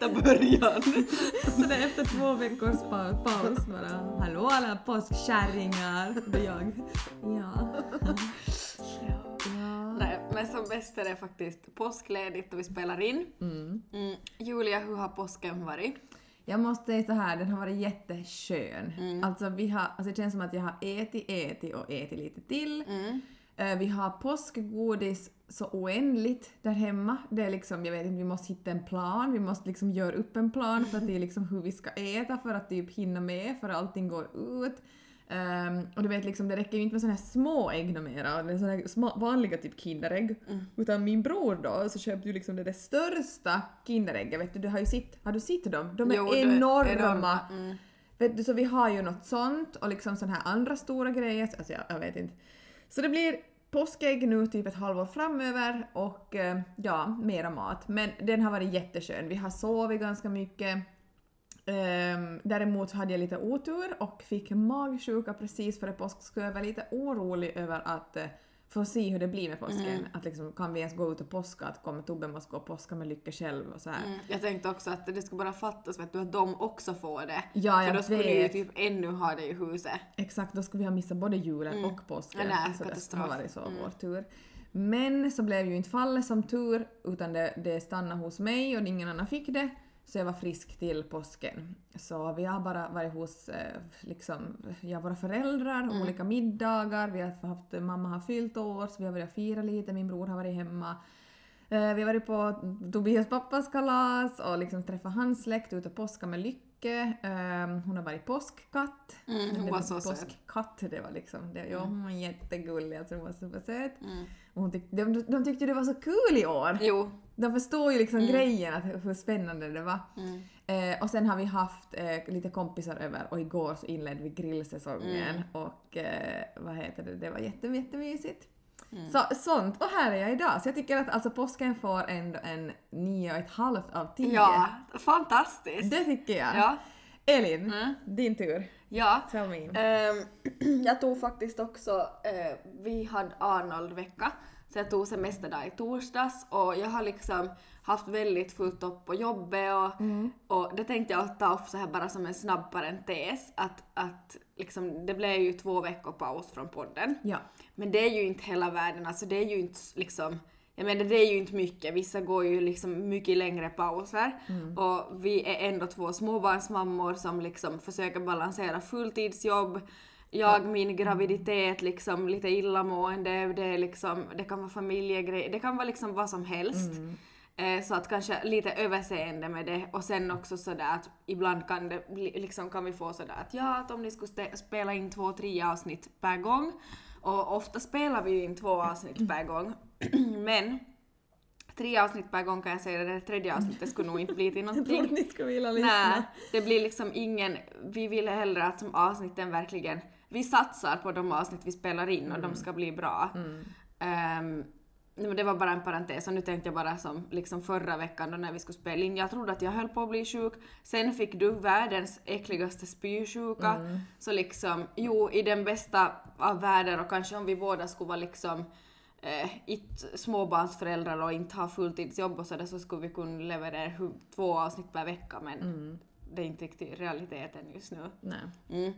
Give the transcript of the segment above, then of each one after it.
perfekta början. Så det är efter två veckors pa paus bara Hallå alla påskkärringar! Det är jag. Ja. ja. Nej, men som bäst är det faktiskt påskledigt och vi spelar in. Mm. Mm. Julia, hur har påsken varit? Jag måste säga så här, den har varit jätteskön. Mm. Alltså, vi har, alltså det känns som att jag har ätit, ätit och ätit lite till. Mm. Eh, Vi har påskgodis så oändligt där hemma. Det är liksom, jag vet inte, vi måste hitta en plan, vi måste liksom göra upp en plan för att det är liksom hur vi ska äta för att typ hinna med för allting går ut. Ehm, och du vet liksom, det räcker ju inte med såna här små ägg no mera, eller såna här små, vanliga typ Kinderägg. Mm. Utan min bror då så köpte ju liksom det där största Kinderägget, vet du, du har ju sett, har du sett dem? De är Jo, det är enorma. enorma. Mm. Vet du, så vi har ju något sånt och liksom sån här andra stora grejer, alltså jag, jag vet inte. Så det blir påskägg nu typ ett halvår framöver och eh, ja, mera mat. Men den har varit jätteskön. Vi har sovit ganska mycket. Ehm, däremot hade jag lite otur och fick magsjuka precis före påsk så jag var lite orolig över att eh, eh, få se hur det blir med påsken. Mm. Att liksom, kan vi ens gå ut och påska? Att kommer Tobbe måste gå och påska med Lycka själv och så här. Mm. Jag tänkte också att det ska bara fattas vet du, att de också får det. Ja, För jag då skulle ju vet. typ ännu ha det i huset. Exakt, då skulle vi ha missat både julen Mm. och påsken. Ja, nej, så det katastrof. har varit så Mm. vår tur. Men så blev ju inte fallet som tur, utan det, det stannade hos mig och ingen annan fick det. Så jag var frisk till påsken. Så vi har bara varit hos eh, liksom, ja, våra föräldrar, Mm. olika middagar, vi har haft, mamma har fyllt år så vi har börjat fira lite, min bror har varit hemma. Eh, vi har varit på Tobias pappas kalas och liksom träffat hans släkt, ute och påska med Lycke. Eh, hon har varit påskkatt. Mm, hon Det var så söt. Påskkatt, det var liksom, det, ja, hon var jättegullig, alltså hon var supersöt. Mm. Och hon tyck, de, de tyckte det var så kul i år. Jo. De förstår ju liksom Mm. grejen, att, hur spännande det var. Mm. Eh, och sen har vi haft eh, lite kompisar över och igår så inledde vi grillsäsongen Mm. och eh, vad heter det, det var jätte, jättemysigt. Mm. Så, sånt, och här är jag idag. Så jag tycker att alltså påsken får ändå en nio och ett halvt av tio. Ja, fantastiskt. Det tycker jag. Ja. Elin, Mm. din tur. Ja. Tell me. Ehm, jag tog faktiskt också, eh, vi hade Arnold-vecka, så jag tog semesterdag i torsdags och jag har liksom haft väldigt fullt upp på jobbet och, Mm. och det tänkte jag ta upp så här bara som en snabb parentes att, att liksom, det blev ju två veckor paus från podden. Ja. Men det är ju inte hela världen, alltså det är ju inte liksom jag menar det är ju inte mycket, vissa går ju liksom mycket längre pauser Mm. och vi är ändå två småbarnsmammor som liksom försöker balansera fulltidsjobb, jag min graviditet, liksom lite illamående, det, liksom, det kan vara familjegrejer, det kan vara liksom vad som helst. Mm. Eh, Så att kanske lite överseende med det och sen också sådär att ibland kan det bli, liksom kan vi få sådär att ja, att om ni skulle spela in två, tre avsnitt per gång och ofta spelar vi ju in två avsnitt per gång men tre avsnitt per gång kan jag säga, det tredje avsnittet skulle nog inte bli till Jag trodde någonting. ni skulle vilja lyssna. Nej, det blir liksom ingen, vi vill hellre att som avsnitten verkligen, vi satsar på de avsnitt vi spelar in och de ska bli bra. Mm. Men det var bara en parentes och nu tänkte jag bara som liksom förra veckan då när vi skulle spela in, jag trodde att jag höll på att bli sjuk, sen fick du världens äckligaste spysjuka, Mm. så liksom, jo i den bästa av världar och kanske om vi båda skulle vara liksom eh, småbarnsföräldrar och inte ha fulltidsjobb och sådär så skulle vi kunna leverera två avsnitt per vecka men Mm. det är inte riktigt realiteten just nu. Nej. Mm.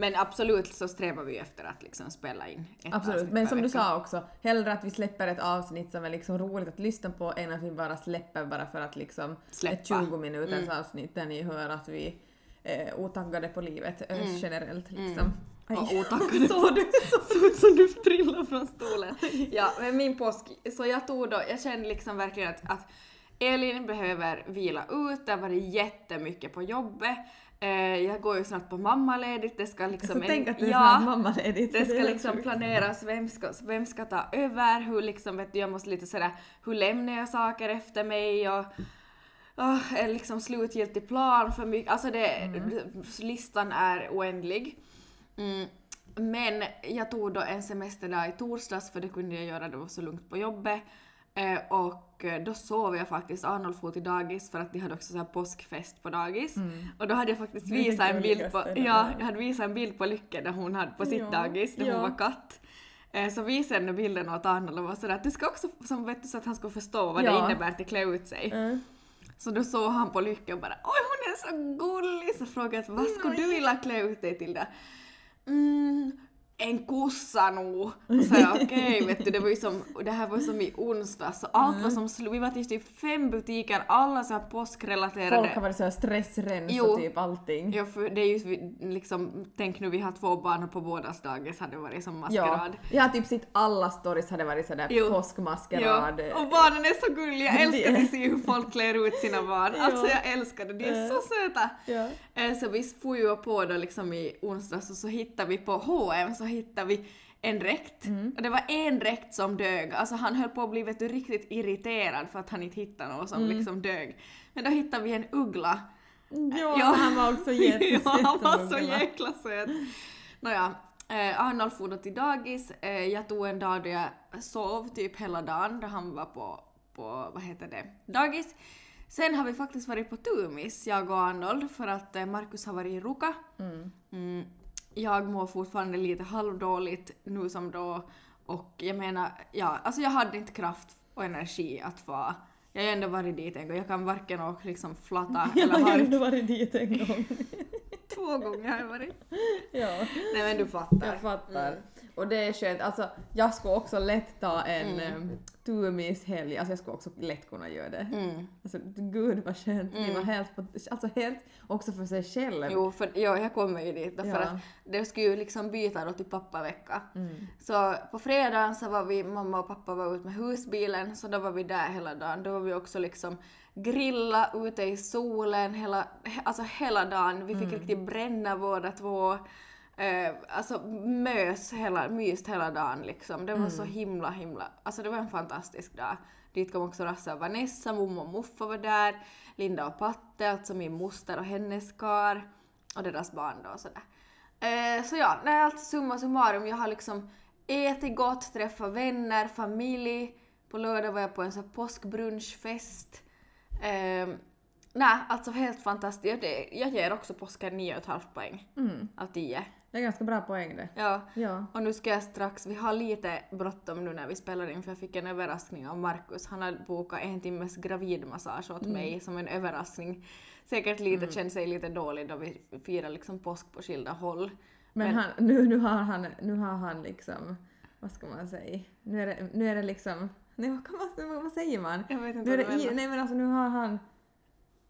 Men absolut så strävar vi efter att liksom spela in ett Absolut, men som du sa också, hellre att vi släpper ett avsnitt som är liksom roligt att lyssna på än att vi bara släpper bara för att liksom Släppa. ett 20 minuters Mm. avsnitt där ni hör att vi är otaggade på livet eh, Mm. generellt Mm. liksom. Och Aj. otackade Såg du? såg ut som du trillade från stolen. Ja, men min påsk, så jag tog då, jag kände liksom verkligen att, att Elin behöver vila ut, det har varit jättemycket på jobbet. Eh, jag går ju snart på mammaledigt, det ska liksom... Så tänk att det är ja, mammaledigt. det ska liksom planeras, vem ska, vem ska ta över, hur liksom, vet du, jag måste lite sådär, hur lämnar jag saker efter mig och oh, en liksom slutgiltig plan för mycket, alltså det, Mm. listan är oändlig. Mm. Men jag tog då en semesterdag i torsdags för det kunde jag göra, det var så lugnt på jobbet. Eh, och eh, då sov jag faktiskt Arnold for till dagis för att de hade också så här påskfest på dagis. Mm. Och då hade jag faktiskt Det det visat en bild på, det ja, jag hade visat en bild på Lycke där hon hade på sitt Ja, dagis, där ja. hon var katt. Eh, Så visade den bilden åt Arnold och var sådär att det ska också, som vet du, så att han skulle förstå vad det Ja. innebär att klä ut sig. Mm. Så då såg han på Lycka och bara oj hon är så gullig så frågade jag vad skulle du vilja klä ut dig till där? Mm, en kossa nog. Och så jag okej vet du det var ju som, det här var som i onsdags så allt Mm. var som slu, vi var till typ fem butiker, alla så här påskrelaterade. Folk har varit såhär stressrens Jo. och typ allting. Ja, för det är ju liksom, tänk nu vi har två barn och på bådas dagis hade varit som Ja, maskerad. jag har typ sett alla stories hade varit sådär Jo. påskmaskerad. Ja, och barnen är så gulliga, jag älskar att se hur folk klär ut sina barn. Ja. Alltså jag älskar det, de är Ja. så söta. Ja. Eh, Så vi får ju på då liksom i onsdags och så hittade vi på H&M så hittade vi en dräkt. Mm. Och det var en dräkt som dög. Alltså han höll på att bli vet du, riktigt irriterad för att han inte hittade något som Mm. liksom dög. Men då hittade vi en uggla. Ja, Ja. han var också jättesöt. ja, han var så jäkla söt. Nåja, eh, Arnold for då till dagis. Eh, jag tog en dag då jag sov typ hela dagen då han var på, på vad heter det, dagis. Sen har vi faktiskt varit på Tumis, jag och Arnold, för att eh, Markus har varit i Ruka. Mm. Mm, jag mår fortfarande lite halvdåligt nu som då och jag menar, ja, alltså jag hade inte kraft och energi att få jag har ändå varit dit en gång, jag kan varken åka liksom flatta Jag eller har ha ju ändå varit dit en gång. två gånger har jag varit. ja. Nej men du fattar. Jag fattar. Mm. Och det är skönt, alltså jag skulle också lätt ta en Mm. mm. tumishelg, alltså jag skulle också lätt kunna göra det. Mm. Alltså gud vad skönt, det Mm. var helt, på, alltså helt också för sig själv. Jo, för jo, jag kommer ju dit då, för Ja. att det skulle ju liksom byta då till pappavecka. Mm. Så på fredagen så var vi, mamma och pappa var ute med husbilen, så då var vi där hela dagen. Då var vi också liksom grilla ute i solen hela, he- alltså hela dagen. Vi fick riktigt bränna båda två. Eh, alltså mös hela, myst hela dagen liksom. Det var så himla himla, alltså det var en fantastisk dag. Dit kom också Rasse och Vanessa, mommo och muffa var där, Linda och Patte, alltså min moster och hennes kar och deras barn då och sådär. Eh, så ja, nej, alltså summa summarum, jag har liksom ätit gott, träffat vänner, familj. På lördag var jag på en sån påskbrunchfest. Eh, nej, alltså helt fantastiskt. Jag ger också påsken 9,5 poäng Mm. av 10. Det är ganska bra poäng det. Ja. Ja. Och nu ska jag strax, vi har lite bråttom nu när vi spelar in för jag fick en överraskning av Markus. Han har bokat en timmes gravidmassage åt mig som en överraskning. Säkert lite känner sig lite dålig då vi firar liksom påsk på skilda håll. Men, Men- han, nu, nu, har han, nu har han liksom, vad ska man säga, nu är det, nu är det liksom, nej vad, kan man, vad säger man? Jag vet inte Nu är vad du menar. nej men alltså nu har han,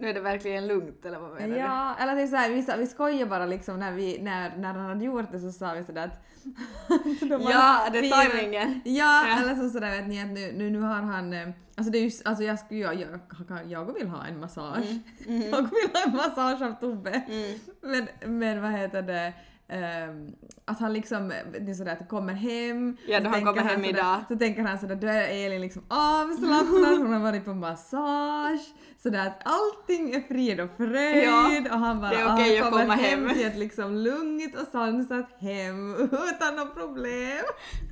Nu är det verkligen lugnt eller vad menar du? ja, eller det är såhär, vi, vi skojar bara liksom när vi, när, när han hade gjort det så sa vi sådär att... så Ja, det är tajmingen. Ja, Ja. eller så sådär vet ni att nu, nu, nu har han, eh, alltså det är ju, alltså jag skulle jag, jag, jag, vill ha en massage. Jag vill ha en massage av Tobbe. Mm. Men, men vad heter det, ehm, att han liksom, det är sådär att kommer hem. Ja, då han kommer hem sådär, idag. Så tänker han sådär, då är Elin liksom avslappnad, hon har varit på massage. Sådär att allting är frid och fröjd och han bara det är okej ah, att kommer komma hem hem. till ett liksom lugnt och sansat hem utan några problem.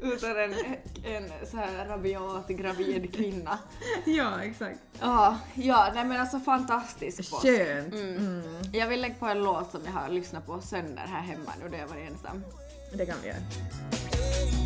Utan en, en så här rabiat gravid kvinna. Ja, exakt. Ja, ja, nej men alltså fantastisk påsk. Skönt. Mm. Mm. Jag vill lägga på en låt som jag har lyssnat på sönder här hemma nu och jag var ensam. Det kan vi göra.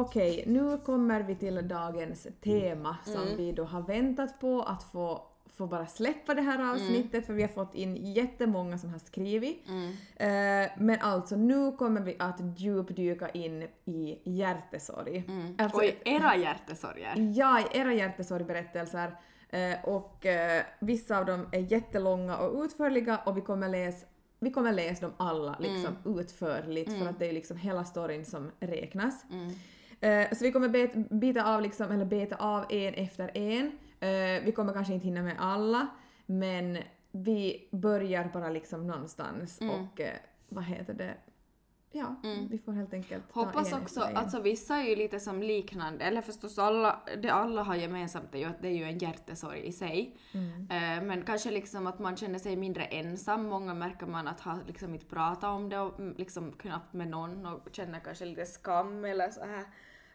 Okej, nu kommer vi till dagens tema som Mm. vi då har väntat på att få, få bara släppa det här avsnittet för vi har fått in jättemånga som har skrivit. Mm. Eh, men alltså nu kommer vi att djupdyka in i hjärtesorg. Alltså, och i era hjärtesorger. Ja, i era hjärtesorgberättelser. Eh, och eh, vissa av dem är jättelånga och utförliga och vi kommer läsa vi kommer läsa dem alla liksom utförligt för att det är liksom hela storyn som räknas. Eh, så vi kommer bet, bita av liksom, eller beta av en efter en. Eh, vi kommer kanske inte hinna med alla, men vi börjar bara liksom någonstans och eh, vad heter det? ja, vi får helt enkelt ta Hoppas en också, en. alltså vissa är ju lite som liknande, eller förstås alla, det alla har gemensamt är ju att det är ju en hjärtesorg i sig. Mm. Men kanske liksom att man känner sig mindre ensam, många märker man att har liksom inte pratat om det och mm, liksom knappt med någon och känner kanske lite skam eller så här.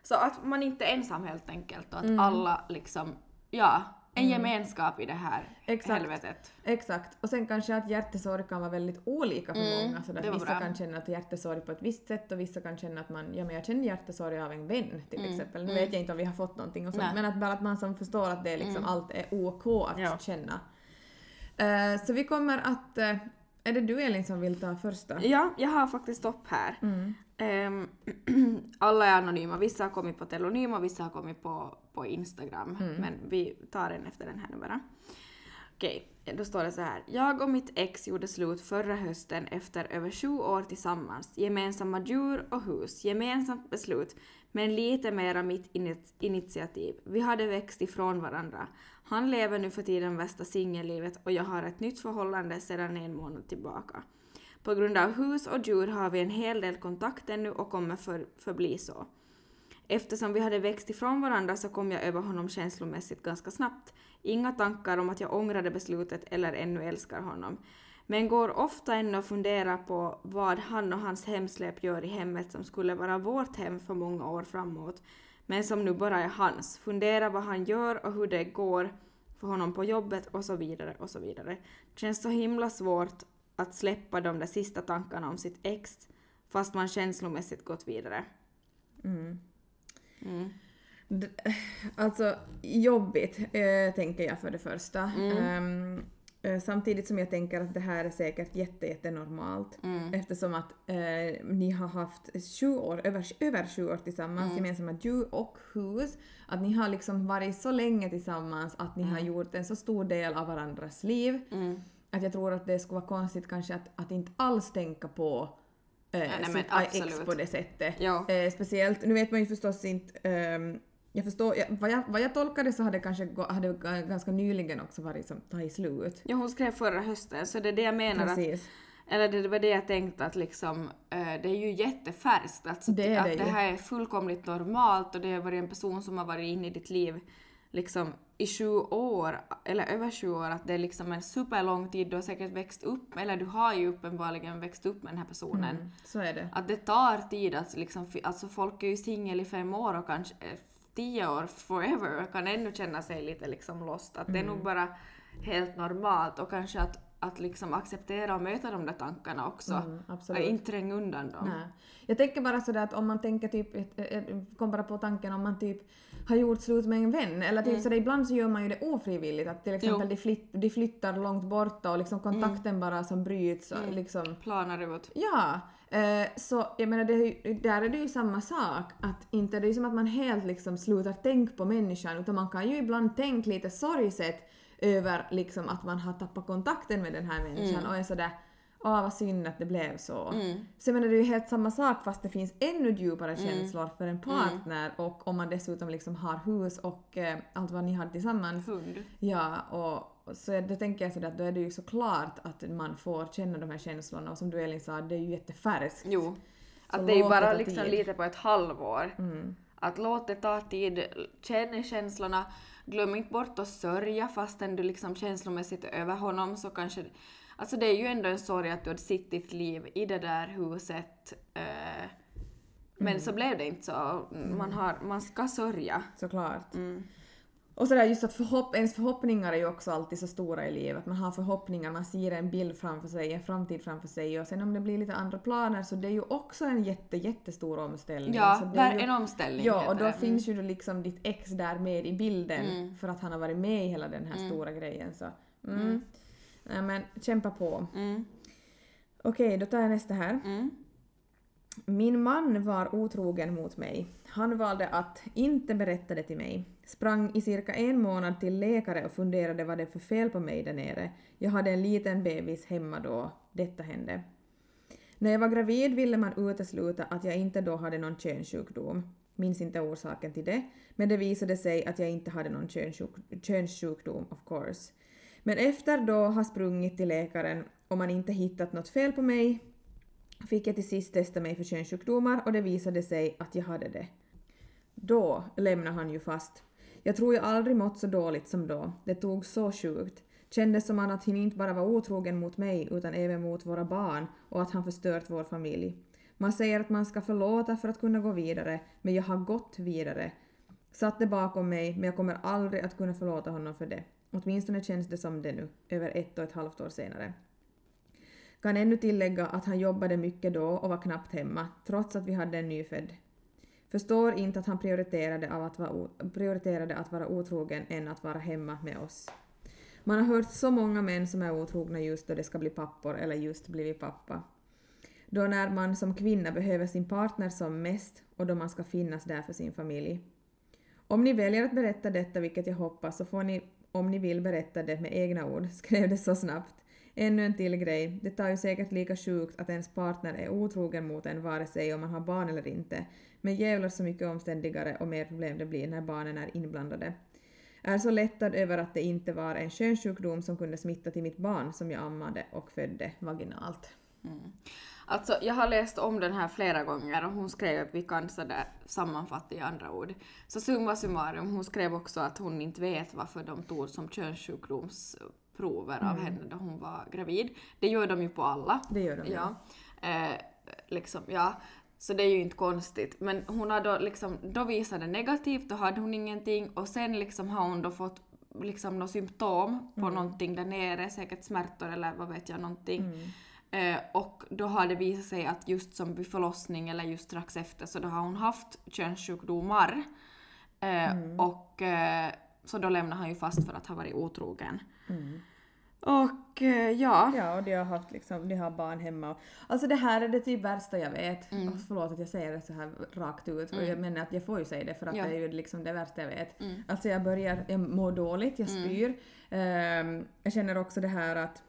Så att man inte är ensam helt enkelt och att Mm. alla liksom, ja, en gemenskap i det här Exakt. helvetet. Exakt. Och sen kanske att hjärtesorg kan vara väldigt olika för Mm, många. Så att vissa bra. kan känna att hjärtesorg på ett visst sätt och vissa kan känna att man, ja men jag känner hjärtesorg av en vän till exempel. Nu vet jag inte om vi har fått någonting och sånt, Mm. Nej. men att bara att man som förstår att det liksom allt är OK att Ja. känna. Eh, så vi kommer att, eh, är det du Elin som vill ta första? Ja, jag har faktiskt upp här. Mm. Ehm, alla är anonyma, vissa har kommit på telonym och vissa har kommit på, på Instagram. Mm. Men vi tar en efter den här nu bara. Okej, då står det så här. Jag och mitt ex gjorde slut förra hösten efter över sju år tillsammans. Gemensamma djur och hus, gemensamt beslut, men lite mera mitt ini- initiativ. Vi hade växt ifrån varandra. Han lever nu för tiden värsta singellivet och jag har ett nytt förhållande sedan en månad tillbaka. På grund av hus och djur har vi en hel del kontakt ännu och kommer för, förbli så. Eftersom vi hade växt ifrån varandra så kom jag över honom känslomässigt ganska snabbt. Inga tankar om att jag ångrade beslutet eller ännu älskar honom. Men går ofta ännu och funderar på vad han och hans hemsläp gör i hemmet som skulle vara vårt hem för många år framåt, men som nu bara är hans. Funderar vad han gör och hur det går för honom på jobbet och så vidare och så vidare. Det känns så himla svårt att släppa de där sista tankarna om sitt ex fast man känslomässigt gått vidare. Mm. Mm. Alltså jobbigt eh, tänker jag för det första. Mm. Ehm, eh, samtidigt som jag tänker att det här är säkert jätte. Mm. Eftersom att eh, ni har haft sju år, över, över sju år tillsammans, Mm. gemensamma djur och hus. Att ni har liksom varit så länge tillsammans att ni har gjort en så stor del av varandras liv. Att jag tror att det skulle vara konstigt kanske att, att inte alls tänka på eh, nej, men sitt ex på det sättet. Ja. Eh, speciellt, nu vet man ju förstås inte ehm, jag förstår, jag, vad, jag, vad jag tolkade så hade det kanske hade ganska nyligen också varit som tagit slut. Ja, hon skrev förra hösten, så det är det jag menar att Precis. Eller det var det jag tänkte att liksom, eh, det är ju jättefärskt. Alltså, Det att det det här är fullkomligt normalt och det har varit en person som har varit inne i ditt liv liksom i sju år, eller över sju år, att det är liksom en superlång tid, du har säkert växt upp, eller du har ju uppenbarligen växt upp med den här personen. Mm, så är det. Att det tar tid att liksom, alltså folk är ju singel i fem år och kanske eh, tio år forever kan ännu känna sig lite liksom lost. Att det är Mm. nog bara helt normalt och kanske att, att liksom acceptera och möta de där tankarna också. Mm, och inte tränga undan dem. Nej. Jag tänker bara sådär att om man tänker typ, ett- kom bara på tanken om man typ har gjort slut med en vän, eller typ sådär ibland så gör man ju det ofrivilligt, att till exempel de, flytt, de flyttar långt borta och liksom kontakten bara som bryts och liksom Planar ut. Ja, eh, så jag menar det, där är det ju samma sak. Att inte det är som att man helt liksom slutar tänka på människan. Utan man kan ju ibland tänka lite sorgset över liksom att man har tappat kontakten med den här människan och är sådär Åh vad synd att det blev så. Så jag menar det är ju helt samma sak fast det finns ännu djupare känslor för en partner och om man dessutom liksom har hus och eh, allt vad ni har tillsammans. Hund. Ja, och så då tänker jag sådär att då är det ju såklart att man får känna de här känslorna och som du Elin sa, det är ju jättefärskt. Jo. Så Att det är ju bara liksom tid. lite på ett halvår. Mm. Att låt det ta tid, känn känslorna, glöm inte bort att sörja fastän du liksom känslomässigt är över honom så kanske... Alltså det är ju ändå en sorg att du har sitt ditt liv i det där huset. Eh, men Mm. så blev det inte så. Man, har, man ska sörja. Såklart. Mm. Och sådär just att förhopp ens förhoppningar är ju också alltid så stora i livet. Man har förhoppningar, man ser en bild framför sig, en framtid framför sig och sen om det blir lite andra planer så det är ju också en jätte, jättestor omställning. Ja, det där är ju, en omställning Ja, och då det. Mm. finns ju liksom ditt ex där med i bilden för att han har varit med i hela den här stora grejen så mm. Nej, men kämpa på. Mm. Okej, då tar jag nästa här. Mm. Min man var otrogen mot mig. Han valde att inte berätta det till mig. Sprang i cirka en månad till läkare och funderade vad det är för fel på mig där nere. Jag hade en liten bebis hemma då detta hände. När jag var gravid ville man utesluta att jag inte då hade någon könssjukdom. Minns inte orsaken till det, men det visade sig att jag inte hade någon könssjuk- könssjukdom of course. Men efter då ha sprungit till läkaren och man inte hittat något fel på mig fick jag till sist testa mig för könssjukdomar och det visade sig att jag hade det. Då lämnade han ju fast. Jag tror jag aldrig mått så dåligt som då. Det tog så sjukt. Kändes som att han inte bara var otrogen mot mig utan även mot våra barn och att han förstört vår familj. Man säger att man ska förlåta för att kunna gå vidare, men jag har gått vidare. Satt det bakom mig, men jag kommer aldrig att kunna förlåta honom för det. Åtminstone känns det som det nu, över ett och ett halvt år senare. Kan ännu tillägga att han jobbade mycket då och var knappt hemma, trots att vi hade en nyfödd. Förstår inte att han prioriterade, av att vara prioriterade att vara otrogen än att vara hemma med oss. Man har hört så många män som är otrogna just då de ska bli pappor eller just blivit pappa. Då när man som kvinna behöver sin partner som mest och då man ska finnas där för sin familj. Om ni väljer att berätta detta, vilket jag hoppas, så får ni, om ni vill, berätta det med egna ord. Skrev det så snabbt. Ännu en till grej. Det tar ju säkert lika sjukt att ens partner är otrogen mot en vare sig om man har barn eller inte. Men jävlar så mycket omständigare och mer problem det blir när barnen är inblandade. Är så lättad över att det inte var en könssjukdom som kunde smitta till mitt barn som jag ammade och födde vaginalt. Mm. Alltså, jag har läst om den här flera gånger och hon skrev att vi kan sådär sammanfatta i andra ord. Så summa summarum, hon skrev också att hon inte vet varför de tog som könssjukdomsprover av henne då hon var gravid. Det gör de ju på alla. Det gör de, ja. Eh, liksom, ja. Så det är ju inte konstigt. Men hon har då liksom, då visade negativt, då hade hon ingenting och sen liksom har hon då fått liksom några symptom på någonting där nere, säkert smärtor eller vad vet jag, någonting. Eh, och då har det visat sig att just som vid förlossning eller just strax efter så då har hon haft könssjukdomar. Eh, Och eh, så då lämnar han ju fast för att ha varit otrogen. Och eh, ja. Ja, och de har haft liksom, de har barn hemma. och- Alltså det här är det typ värsta jag vet. Mm. Alltså, förlåt att jag säger det så här rakt ut, och jag menar att jag får ju säga det för att Ja. det är ju liksom det värsta jag vet. Mm. Alltså jag börjar, jag mår dåligt, jag spyr. Ehm, jag känner också det här att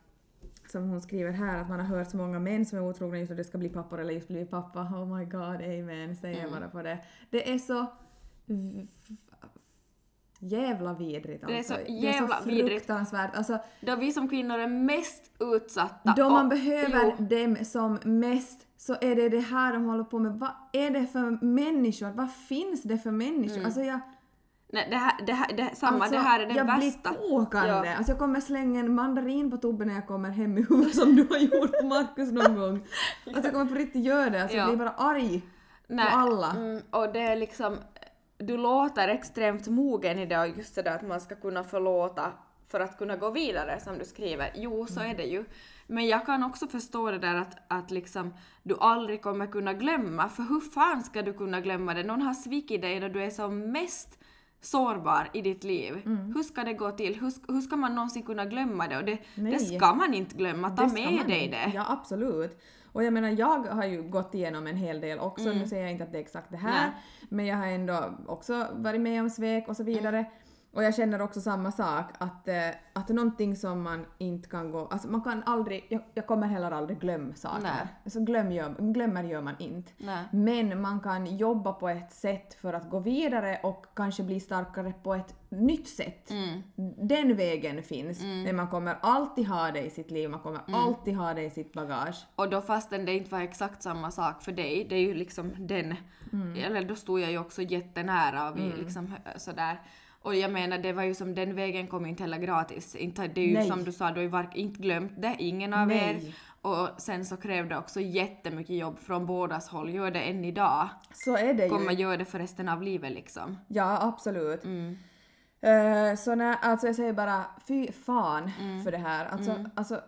som hon skriver här, att man har hört så många män som är otrogna just att det ska bli pappor eller just blivit pappa. Oh my god, amen, säger Mm. bara på det. Det är så jävla vidrigt Det är så alltså. jävla det är så vidrigt. fruktansvärt. Alltså, Då vi som kvinnor är mest utsatta. då man och- behöver Jo, dem som mest så är det det här de håller på med. Vad är det för människor? Vad finns det för människor? Alltså jag, nej, det här, det här, det, samma, alltså, det här är det jag värsta. blir tåkande. Ja. Alltså jag kommer slänga en mandarin på tubben när jag kommer hem i huvudet som du har gjort på Markus någon gång. Alltså jag kommer på riktigt göra det. Alltså jag Ja. blir bara arg Nej, på alla. Mm, och det är liksom, du låter extremt mogen i det och just det där att man ska kunna förlåta för att kunna gå vidare som du skriver. Jo, så Mm. är det ju. Men jag kan också förstå det där att, att liksom du aldrig kommer kunna glömma, för hur fan ska du kunna glömma det? Någon har svikit dig när du är som mest sårbar i ditt liv. Mm. Hur ska det gå till? Hur, hur ska man någonsin kunna glömma det? Och det, det ska man inte glömma, ta med dig inte. det. Ja, absolut. Och jag menar, jag har ju gått igenom en hel del också. Nu säger jag inte att det är exakt det här, Mm. Nej. men jag har ändå också varit med om svek och så vidare. Mm. Och jag känner också samma sak, att, eh, att någonting som man inte kan gå... Alltså man kan aldrig... Jag, jag kommer heller aldrig glömma saker. Nej. Alltså glöm gör, glömmer gör man inte. Nej. Men man kan jobba på ett sätt för att gå vidare och kanske bli starkare på ett nytt sätt. Mm. Den vägen finns, men man kommer alltid ha det i sitt liv, man kommer alltid ha det i sitt bagage. Och då fastän det inte var exakt samma sak för dig, det är ju liksom den, eller då stod jag ju också jättenära och vi liksom hö- sådär. Och jag menar det var ju som den vägen kom inte heller gratis. Inte, det är ju Nej. som du sa, du har ju vark- inte glömt det, ingen av er. Nej. Och sen så krävde det också jättemycket jobb från bådas håll, gör det än idag. Så är det Kommer ju. göra det för resten av livet liksom. Ja, absolut. Mm. Eh, så när, alltså jag säger bara fy fan Mm. för det här. Alltså, alltså, s-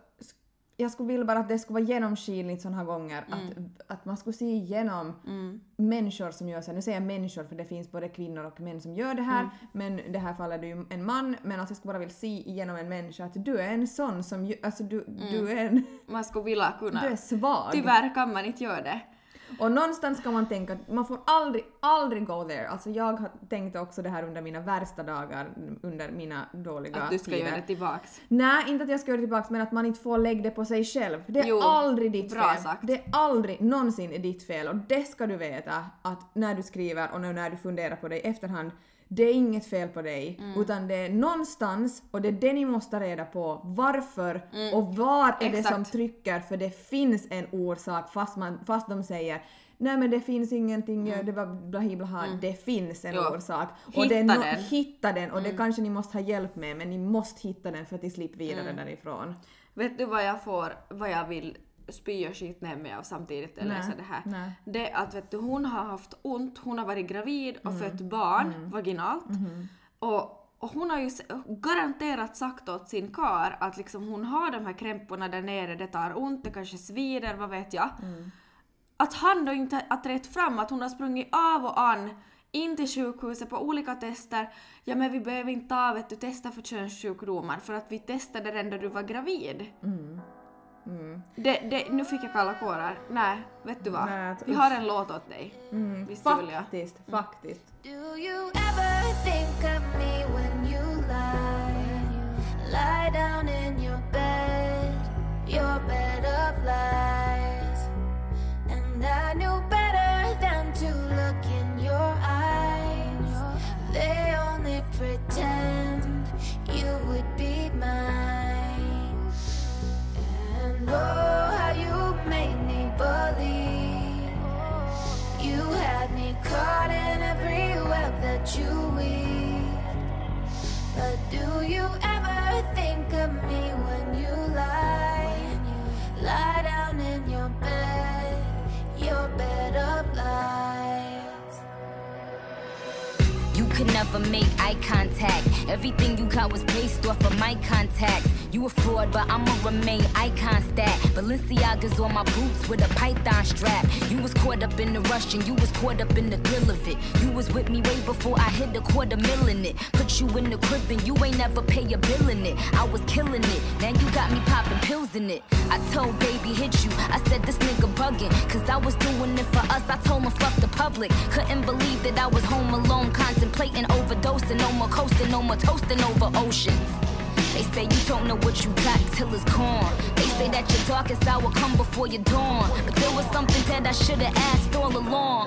jag skulle vilja bara att det skulle vara genomskinligt sådana här gånger. Att, att man skulle se igenom Mm. människor som gör så här. Nu säger jag människor för det finns både kvinnor och män som gör det här. Mm. Men i det här fallet är du ju en man. Men alltså jag skulle bara vilja se igenom en människa att du är en sån som... Alltså du, Mm. du, är, en, Man skulle vilja kunna. du är svag. Tyvärr kan man inte göra det. Och någonstans ska man tänka att man får aldrig, aldrig go there. Alltså jag har tänkt också det här under mina värsta dagar, under mina dåliga Att du ska tider. göra det tillbaks. Nej, inte att jag ska göra det tillbaks men att man inte får lägga det på sig själv. Det är Jo, aldrig ditt fel. sagt. Det är aldrig någonsin ditt fel och det ska du veta att när du skriver och när du funderar på det i efterhand, det är inget fel på dig, Mm. utan det är någonstans och det är det ni måste reda på. Varför och var är det som Mm. Exakt. trycker? För det finns en orsak fast, man, fast de säger Nej men det finns ingenting, det var blahi blaha. Det finns en Mm. Jo. orsak. Hitta det är no- den. Mm. Hitta den och det kanske ni måste ha hjälp med men ni måste hitta den för att ni slipper vidare Mm. därifrån. Vet du vad jag får, vad jag vill spy och skit ner mig av samtidigt jag Nej, det här? nej. Det att vet du, hon har haft ont, hon har varit gravid och Mm. fött barn vaginalt. Mm-hmm. Och, och hon har ju garanterat sagt åt sin kar att liksom hon har de här krämporna där nere, det tar ont, det kanske svider, vad vet jag. Mm. Att han då inte har trätt fram, att hon har sprungit av och an in till sjukhuset på olika tester. Ja men vi behöver inte ta vet du, testa för könssjukdomar för att vi testade den då du var gravid. Mm. Det, det, nu fick jag kalla kårar. Nej, vet du vad? Nej, Vi har en låt åt dig. Mm, Visst Julia? faktiskt, faktiskt. Do you ever think of me when you lie? Lie down in your bed, your bed of lies. And I knew better than to look in your eyes. They only pretend oh, how you made me believe. You had me caught in every web that you weave. But do you ever think of me when you lie? Lie down in your bed, your bed of lies. You could never make eye contact. Everything you got was based off of my contacts. You a fraud, but I'ma remain icon stat. Balenciaga's on my boots with a python strap. You was caught up in the rush and you was caught up in the thrill of it. You was with me way before I hit the quarter mil in it. Put you in the crib and you ain't never pay a bill in it. I was killing it. Now you got me popping pills in it. I told baby hit you. I said this nigga bugging. Cause I was doing it for us. I told him fuck the public. Couldn't believe that I was home alone contemplating overdosing. No more coasting, no more toasting over ocean. They say you don't know what you got till it's gone. They say that your darkest hour come before your dawn. But there was something that I should've asked all along.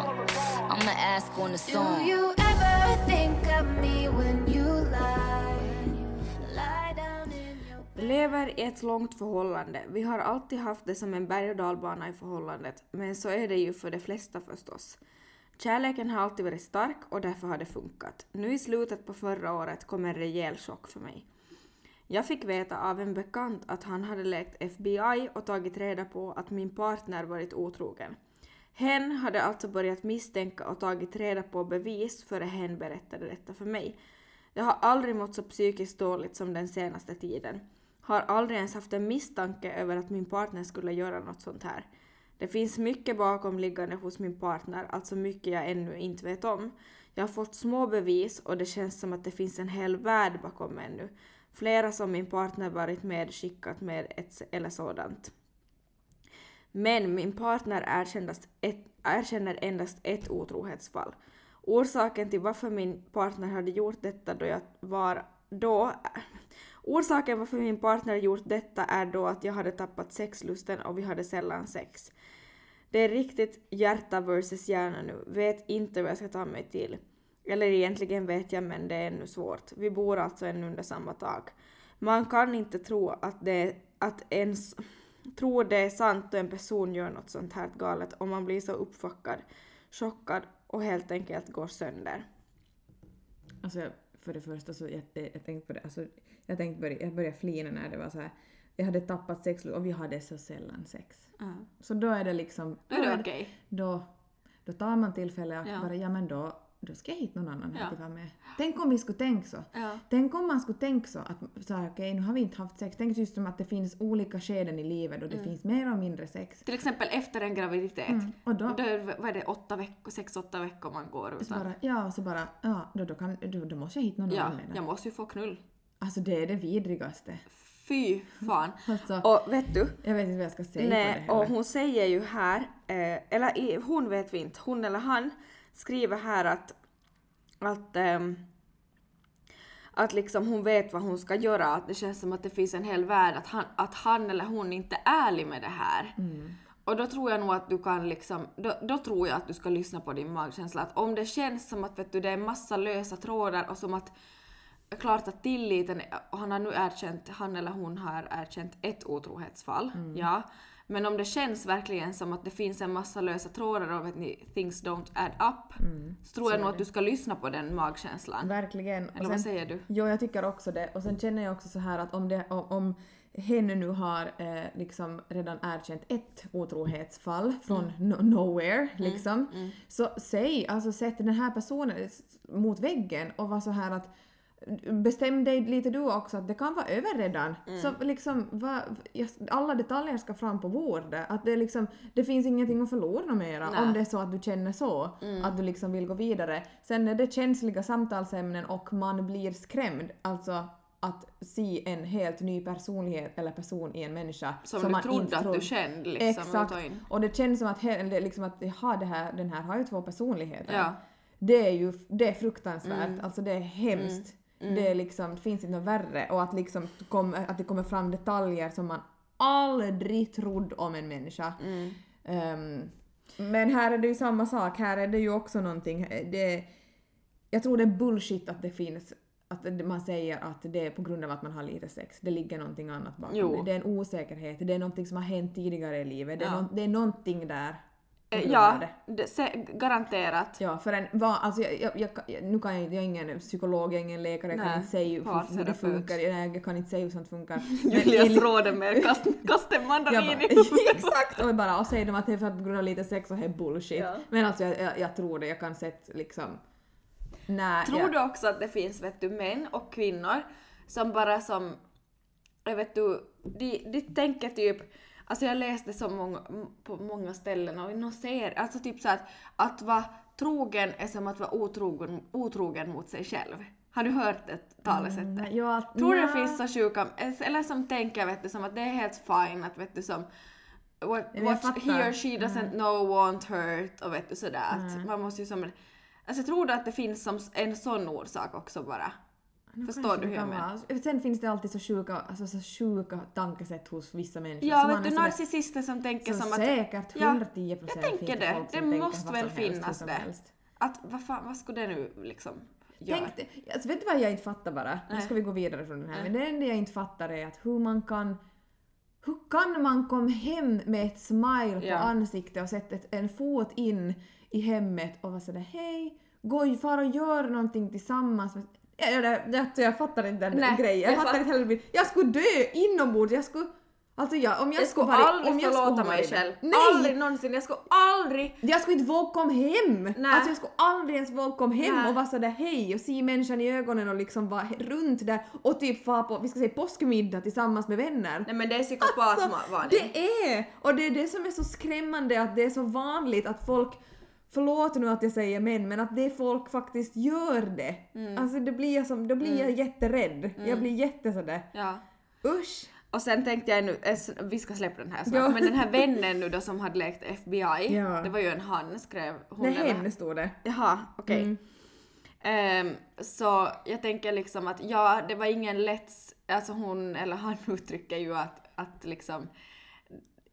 I'ma ask on the Do song. you ever think of me when you lie? Lie down in your Lever i ett långt förhållande. Vi har alltid haft det som en berg och dalbana i förhållandet, men så är det ju för de flesta förstås. Kärleken har alltid varit stark och därför har det funkat. Nu i slutet på förra året kom en rejäl chock för mig. Jag fick veta av en bekant att han hade lekt FBI och tagit reda på att min partner varit otrogen. Hen hade alltså börjat misstänka och tagit reda på bevis före hen berättade detta för mig. Jag har aldrig mått så psykiskt dåligt som den senaste tiden. Har aldrig ens haft en misstanke över att min partner skulle göra något sånt här. Det finns mycket bakomliggande hos min partner, alltså mycket jag ännu inte vet om. Jag har fått små bevis och det känns som att det finns en hel värld bakom ännu. Flera som min partner varit med skickat med ett, eller sådant. Men min partner erkänner, ett, erkänner endast ett otrohetsfall. Orsaken till varför min partner hade gjort detta då jag var då Orsaken varför min partner gjort detta är då att jag hade tappat sexlusten och vi hade sällan sex. Det är riktigt hjärta versus hjärna nu. Vet inte vad jag ska ta mig till. Eller egentligen vet jag men det är ännu svårt. Vi bor alltså ännu under samma tak. Man kan inte tro att det att ens tror det är sant då en person gör något sånt här galet och man blir så uppfackad, chockad och helt enkelt går sönder. Alltså för det första så jag, jag tänkte på det, alltså, jag tänkte börja, jag började flina när det var så här. Jag hade tappat sex och vi hade så sällan sex. Så då är det liksom... Då är det okej. Då, då tar man tillfället att Ja. bara, ja men då, då ska jag hitta någon annan Ja. till vara med. Tänk om vi skulle tänka så. Ja. Tänk om man skulle tänka så att så här, okej nu har vi inte haft sex. Tänk just som att det finns olika skeden i livet och det Mm. finns mer och mindre sex. Till exempel efter en graviditet. Mm, och då- då är, vad är det, åtta veckor, sex, åtta veckor man går Så utan. bara, ja, så bara, ja, då, då, kan, då, då måste jag hitta någon Ja, annan det. jag måste ju få knull. Alltså det är det vidrigaste. Fy fan. Alltså, Och vet du, jag vet inte vad jag ska säga på Nej, det och hon säger ju här, eh, eller hon vet vi inte, hon eller han skriver här att, att, ehm, att liksom hon vet vad hon ska göra, att det känns som att det finns en hel värld, att han, att han eller hon inte är ärlig med det här. Mm. Och då tror jag nog att du kan liksom, då, då tror jag att du ska lyssna på din magkänsla. Att om det känns som att vet du, det är massa lösa trådar och som att klart att tilliten, och han har nu erkänt, han eller hon har erkänt ett otrohetsfall, Mm. ja. Men om det känns verkligen som att det finns en massa lösa trådar och vet ni, things don't add up, så tror jag nog att du ska lyssna på den magkänslan. Verkligen. Eller vad säger du? Jo, jag tycker också det. Och sen känner jag också så här att om, det, om, hen nu har eh, liksom redan erkänt ett otrohetsfall från Mm. no- nowhere, liksom, så säg, alltså sätt den här personen mot väggen och var så här att Bestäm dig lite du också att det kan vara över redan. Mm. Så liksom, va, alla detaljer ska fram på bordet. Att det, liksom, det finns ingenting att förlora mera Nej. Mm. om det är så att du känner så. Att du liksom vill gå vidare. Sen är det känsliga samtalsämnen och man blir skrämd. Alltså att se en helt ny personlighet eller person i en människa Som, du man trodde inte att du trodde. kände liksom. Exakt. och det känns som att, liksom att jaha, det här, den här har ju två personligheter. Ja. Det är ju det är fruktansvärt, Mm. alltså det är hemskt. Det, är liksom, det finns inte något värre. Och att, liksom kom, att det kommer fram detaljer som man aldrig trodde om en människa. Mm. Ehm, men här är det ju samma sak, här är det ju också någonting, det, jag tror det är bullshit att det finns att man säger att det är på grund av att man har lite sex. Det ligger någonting annat bakom Jo. det. Det är en osäkerhet, det är någonting som har hänt tidigare i livet. Det är, Ja. nå- det är någonting där. Eh, Ja, det. se, garanterat. Ja, för en va, alltså jag, jag, jag, nu kan jag, jag är ingen psykolog, jag är ingen läkare, jag kan inte säga hur, hur det funkar, nej, jag kan inte säga hur sånt funkar. Julias med kast, kasta en mandarin bara, i exakt! Och, bara, och säger de att det är för att på grund av lite sex och det är bullshit. Ja. Men alltså jag, jag, tror det, jag kan sätta liksom... Nej, Tror du också att det finns vet du, män och kvinnor som bara som, jag vet du, de, de tänker typ, alltså jag läste så många, på många ställen och någon ser, alltså typ så att, att vara trogen är som att vara otrogen, otrogen mot sig själv. Har du hört det talesättet? Mm, ja, Tror du det finns så sjuka, eller som tänker vet du som att det är helt fine att vet du som what, what he or she doesn't know won't hurt och vet du sådär att man måste ju som Alltså jag tror att det finns som en sån orsak också bara. Förstår Kanske du hur jag menar? Sen finns det alltid så sjuka, alltså så sjuka tankesätt hos vissa människor. Ja, vet du narcissister som tänker så som att... säkert, Ja, 110 procent jag tänker det. Det som måste väl som finnas som det. Att vad fan, vad skulle det nu liksom göra? Tänk alltså vet du vad jag inte fattar bara? Nu ska vi gå vidare från den här. Men det enda jag inte fattar är att hur man kan hur kan man komma hem med ett smile Ja. på ansiktet och sätta en fot in i hemmet och vara sådär hej, gå far och gör någonting tillsammans. Med- Jag, jag, fattar inte den Nej, grejen. Jag jag fattar fatt- inte heller. Jag skulle dö inombords. Jag skulle... Alltså jag, om jag, Jag skulle varit- aldrig om jag förlåta skulle mig själv. Nej! Aldrig någonsin. Jag skulle aldrig... Jag skulle inte våga komma hem! Nej. Alltså jag skulle aldrig ens våga komma hem Nej. och vara sådär hej och se människan i ögonen och liksom vara runt där och typ vara på, vi ska säga påskmiddag tillsammans med vänner. Nej men det är Alltså, psykopatvarning. det är! Och det är det som är så skrämmande att det är så vanligt att folk Förlåt nu att jag säger män, men att det folk faktiskt gör det. Mm. Alltså det blir jag som, då blir jag jätterädd. Jag blir jätte sådär, Ja. usch! Och sen tänkte jag nu, eh, vi ska släppa den här snart, Ja. men den här vännen nu då som hade lekt FBI, Ja. det var ju en han skrev hon Nej, hen stod det. Jaha, okej. Mm. Ehm, så jag tänker liksom att ja, det var ingen lätt... Alltså hon, eller han uttrycker ju att, att liksom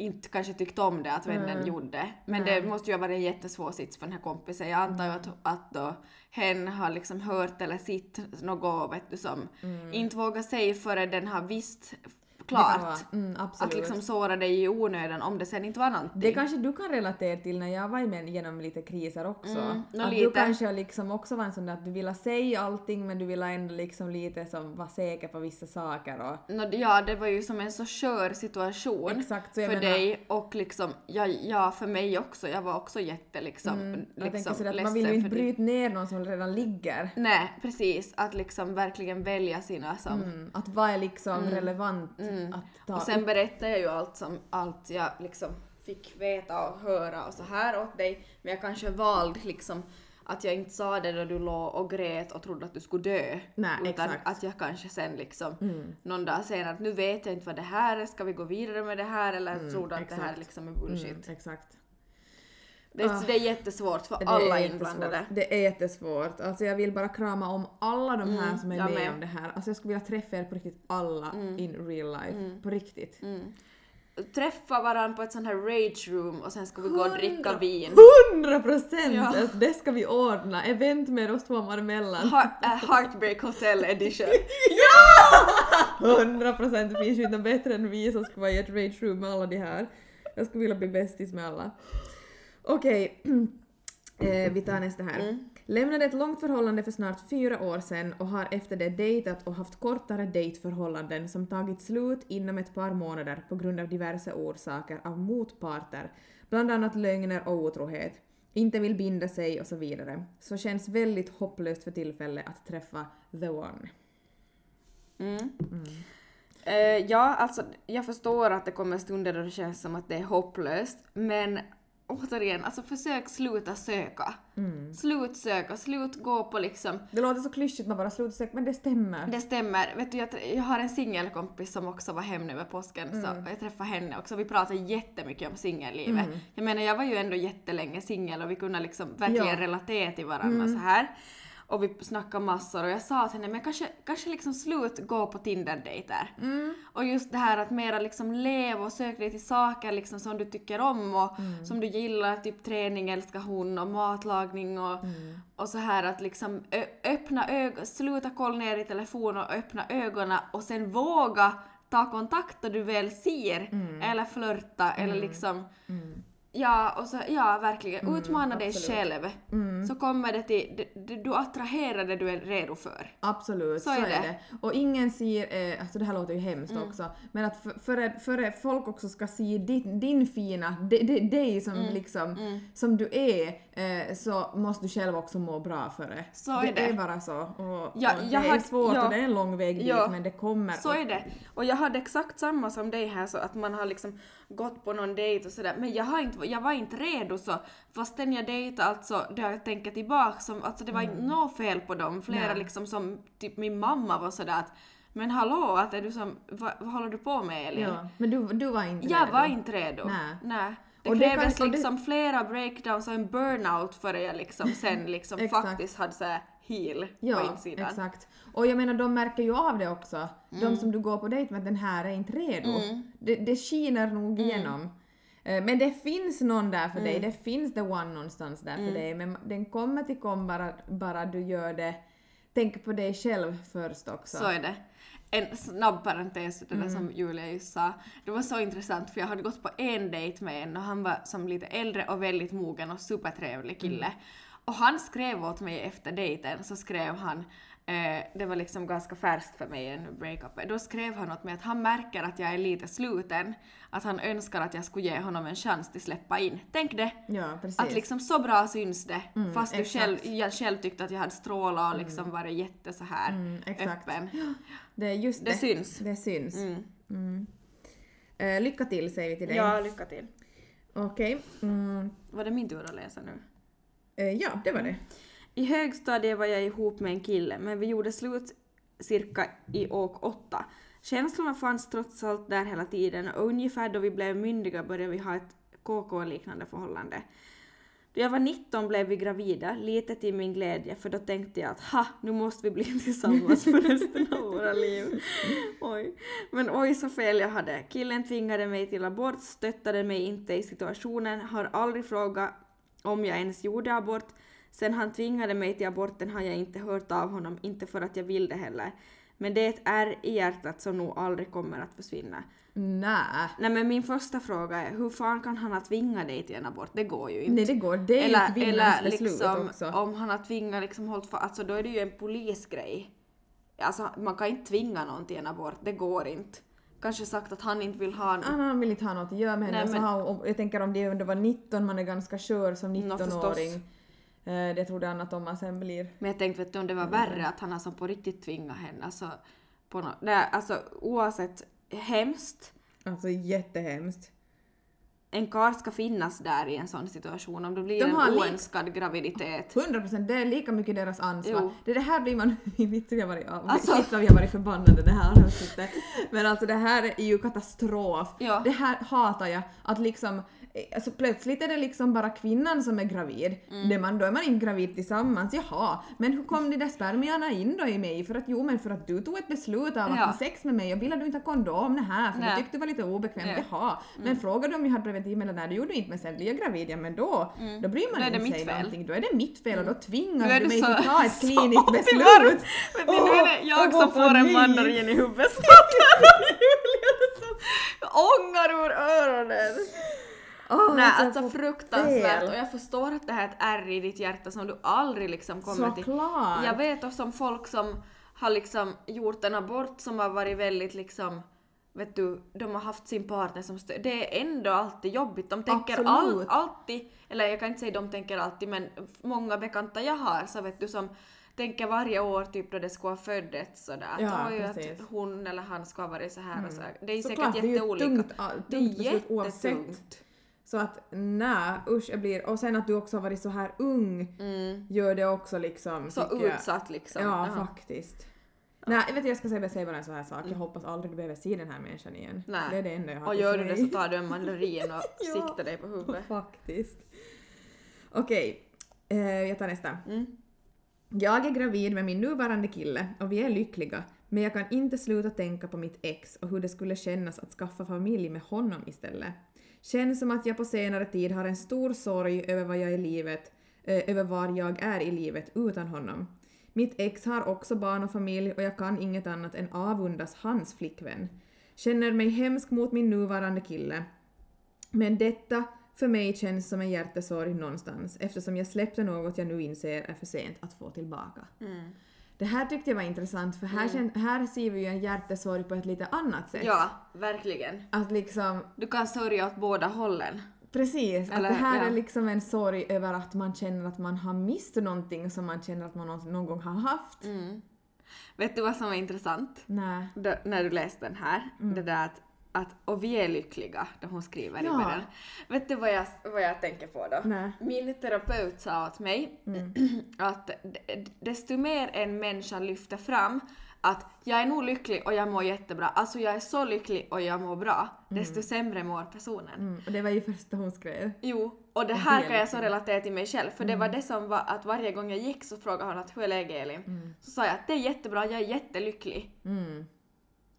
inte kanske tyckte om det att vännen Mm. gjorde. Men det måste ju ha varit en jättesvår sits för den här kompisen. Jag antar ju att, att då hen har liksom hört eller sett något vet du som inte vågar säga före den har visst Mm. Klart. vara- Mm. Att liksom såra dig i onödan om det sen inte var någonting. Det kanske du kan relatera till när jag var med genom lite kriser också. Mm, nå att du lite. kanske liksom också var en sån där att du ville säga allting men du ville ändå liksom lite som vara säker på vissa saker och Nå, ja, det var ju som en så skör situation Exakt, så jag för menar- dig och liksom, ja, ja, för mig också. Jag var också jätte liksom, Mm, jag liksom sådär att man vill ju inte bryta ner någon som redan ligger. Nej, precis. Att liksom verkligen välja sina som... Mm, att vad är liksom relevant att ta Och sen berättade jag ju allt som, allt jag liksom fick veta och höra och så här åt dig. Men jag kanske valde liksom att jag inte sa det då du låg och grät och trodde att du skulle dö. Nej, utan exakt. Mm. att jag kanske sen liksom någon dag senare att nu vet jag inte vad det här är, ska vi gå vidare med det här eller tror du att det här exakt. liksom är bullshit? Mm, exakt. Det, är, Ah. det är jättesvårt för alla inblandade. Det är jättesvårt. Alltså jag vill bara krama om alla de här Mm, som är med, med. om det här. Alltså jag skulle vilja träffa er på riktigt alla in real life. På riktigt. Mm. träffa varandra på ett sånt här rage room och sen ska vi gå och dricka vin. Hundra procent! Ja. Alltså, det ska vi ordna. Event med oss två emellan. Heart, äh, Heartbreak Hotel edition. Hundra procent! Det finns ju inte bättre än vi som ska vara i ett rage room med alla de här. Jag skulle vilja bli bästis med alla. Okej, eh, vi tar nästa här. Lämnade ett långt förhållande för snart fyra år sedan och har efter det dejtat och haft kortare dejtförhållanden som tagit slut inom ett par månader på grund av diverse orsaker av motparter, bland annat lögner och otrohet. Inte vill binda sig och så vidare. Så känns väldigt hopplöst för tillfället att träffa the one. Mm. Eh, ja, alltså jag förstår att det kommer stunder då det känns som att det är hopplöst, men återigen, alltså försök sluta söka. Slut söka, slut gå på liksom Det låter så klyschigt man bara slutar söka, men det stämmer. Det stämmer. Vet du, jag, jag har en singelkompis som också var hem nu över påsken, så jag träffade henne också. Vi pratade jättemycket om singellivet. Jag menar, jag var ju ändå jättelänge singel och vi kunde liksom verkligen Ja. relatera till varandra så här. Och vi snackade massor och jag sa till henne, men kanske, kanske liksom slut gå på Tinder-dejter. Och just det här att mera liksom leva och söka dig till saker liksom som du tycker om och som du gillar, typ träning älskar hon och matlagning och, och så här att liksom öppna ögon, sluta kolla ner i telefonen och öppna ögonen och sen våga ta kontakt då du väl ser eller flörta eller liksom Ja, och så, ja verkligen. Utmana dig absolut. själv. Så kommer det till, det, det, du attraherar det du är redo för. Absolut, Så så, är är, det. det. Och ingen ser, eh, alltså det här låter ju hemskt Mm. också, men att för- före för folk också ska se din, din fina, dig som Mm. liksom, som du är, eh, så måste du själv också må bra för det. Så är det. är bara så. Och, Ja, och det jag är har- svårt ja. och det är en lång väg dit, Ja. men det kommer. Så är det. Och jag hade exakt samma som dig här så att man har liksom gått på någon dejt och sådär men jag, har inte, jag var inte redo så fastän jag dejtade alltså då jag tänker tillbaka som alltså det var inte något fel på dem flera Nej. liksom som typ min mamma var sådär att men hallå att är du som vad, vad håller du på med Elin? Ja, men du, du var inte Jag redo. var inte redo. Nej. Nej. Det Och det krävdes kan- och det- liksom flera breakdowns och en burnout före jag liksom sen liksom faktiskt hade såhär heal på Ja, insidan. exakt. Och jag menar, de märker ju av det också. Mm. De som du går på dejt med, den här är inte redo. Det, det skiner nog Mm. igenom. Eh, Men det finns någon där för Mm. dig, det finns the one någonstans där för dig, men den kommer till kom bara, bara du gör det. Tänk på dig själv först också. Så är det. En snabb parentes till det Mm. som Julia just sa. Det var så intressant för jag hade gått på en dejt med en och han var som lite äldre och väldigt mogen och supertrevlig kille. Mm. Och han skrev åt mig efter dejten så skrev han eh, det var liksom ganska färskt för mig en breakup. Då skrev han åt mig att han märker att jag är lite sluten. Att han önskar att jag skulle ge honom en chans till släppa in. Tänk det! Ja, precis. Att liksom så bra syns det. fast du själv, jag själv tyckte att jag hade strålat och liksom varit jätte så här Mm, exakt. öppen. det är just det. Det syns. Det syns. Mm. Mm. Eh, lycka till säger vi till dig. Ja, lycka till. Okej. Mm. Var det min tur att läsa nu? Eh, ja, det var det. I högstadiet var jag ihop med en kille, men vi gjorde slut cirka i åk åtta. Känslorna fanns trots allt där hela tiden och ungefär då vi blev myndiga började vi ha ett KK-liknande förhållande. Då jag var 19 blev vi gravida, lite till min glädje, för då tänkte jag att ha, nu måste vi bli tillsammans för resten av våra liv. Oj. Men oj så fel jag hade. Killen tvingade mig till abort, stöttade mig inte i situationen, har aldrig frågat om jag ens gjorde abort. Sen han tvingade mig till aborten har jag inte hört av honom, inte för att jag vill det heller. Men det är ett ärr i hjärtat som nog aldrig kommer att försvinna. Nä. Nej men min första fråga är, hur fan kan han ha tvingat dig till en abort? Det går ju inte. Nej, det går. Det är eller, ju kvinnans beslut liksom, också. om han har tvingat liksom hållit för, alltså då är det ju en polisgrej. Alltså man kan inte tvinga någon till en abort, det går inte. Kanske sagt att han inte vill ha en... Ah, han vill inte ha något att göra med henne. Nej, så men- har, om, jag tänker om det ändå var 19, man är ganska skör som Nå, 19-åring. eh, det tror det annat om man sen blir. Men jag tänkte vet du, om det var Mm. värre att han har som på riktigt tvingat henne. Alltså, på no, nej, alltså oavsett hemskt. Alltså jättehemskt. en karl ska finnas där i en sån situation om det blir De en oönskad graviditet. 100 procent, det är lika mycket deras ansvar. Jo. Det, det här blir man... Vittu, vi har varit, Alltså- shit vad vi har varit förbannade det här avsnittet. Men alltså det här är ju katastrof. Ja. Det här hatar jag. Att liksom... eh, Alltså plötsligt är det liksom bara kvinnan som är gravid. Mm. Det man, då är man inte gravid tillsammans, jaha. Men hur kom de där spermierna in då i mig? För att jo men för att du tog ett beslut av att Ja. ha sex med mig och ville du inte ha kondom, nähä, för Nej. du tyckte det var lite obekvämt, Ja. Mm. jaha. Men frågade du om jag hade preventivmedel? Nej det gjorde du inte men sen blir jag gravid, ja men då, då bryr man Mm. Då det inte sig fel. Mm. någonting. Då är det mitt fel och då tvingar Nu är du mig att ta ett kliniskt beslut. Men nu är det jag som får en mandarin i huvudet. Ångar ur öronen. Åh, Nej, alltså får fruktansvärt fel. och jag förstår att det här är ett ärr i ditt hjärta som du aldrig liksom kommer till. Såklart. Jag vet också om folk som har liksom gjort en abort som har varit väldigt liksom Vet du, de har haft sin partner som stöd. Det är ändå alltid jobbigt. De tänker all, alltid, eller jag kan inte säga de tänker alltid, men många bekanta jag har så vet du som tänker varje år typ då det ska ha föddes sådär. Ja, att. Mm. att hon eller han ska ha varit så här och så. Det är Såklart, säkert det är ju jätteolika. tungt, det är tungt beslut oavsett. Så att nej, usch jag blir... Och sen att du också har varit så här ung gör det också liksom... Mm. Så tycker jag. utsatt liksom. Ja, Jaha. faktiskt. Nej, jag vet jag ska säga, säga bara en sån här sak. Jag hoppas aldrig du behöver se den här människan igen. Mm. Nej. Det är det enda jag har Och gör du det så tar du en mandarin och Ja. siktar dig på huvudet. Faktiskt. Okej, eh, jag tar nästa. Mm. Jag är gravid med min nuvarande kille och vi är lyckliga, men jag kan inte sluta tänka på mitt ex och hur det skulle kännas att skaffa familj med honom istället. Känns som att jag på senare tid har en stor sorg över vad jag i livet, eh, över var jag är i livet utan honom. Mitt ex har också barn och familj och jag kan inget annat än avundas hans flickvän. Känner mig hemsk mot min nuvarande kille. Men detta för mig känns som en hjärtesorg någonstans eftersom jag släppte något jag nu inser är för sent att få tillbaka. Mm. Det här tyckte jag var intressant för här, kän- här ser vi ju en hjärtesorg på ett lite annat sätt. Ja, verkligen. Att liksom, Du kan sörja åt båda hållen. precis, att Eller, det här ja. är liksom en sorg över att man känner att man har mist någonting som man känner att man någon, gång har haft. Mm. Vet du vad som var intressant? Nej. När du läste den här, det där att, att och vi är lyckliga, då hon skriver Ja. i början. Vet du vad jag, vad jag tänker på då? Nej. Min terapeut sa åt mig att d- desto mer en människa lyfter fram att jag är nog lycklig och jag mår jättebra, alltså jag är så lycklig och jag mår bra, desto sämre mår personen. Mm, och det var ju första hon skrev. Jo, och det här kan jag så relatera till mig själv, för det var det som var att varje gång jag gick så frågade hon att hur är läget Elin? Så sa jag att det är jättebra, jag är jättelycklig.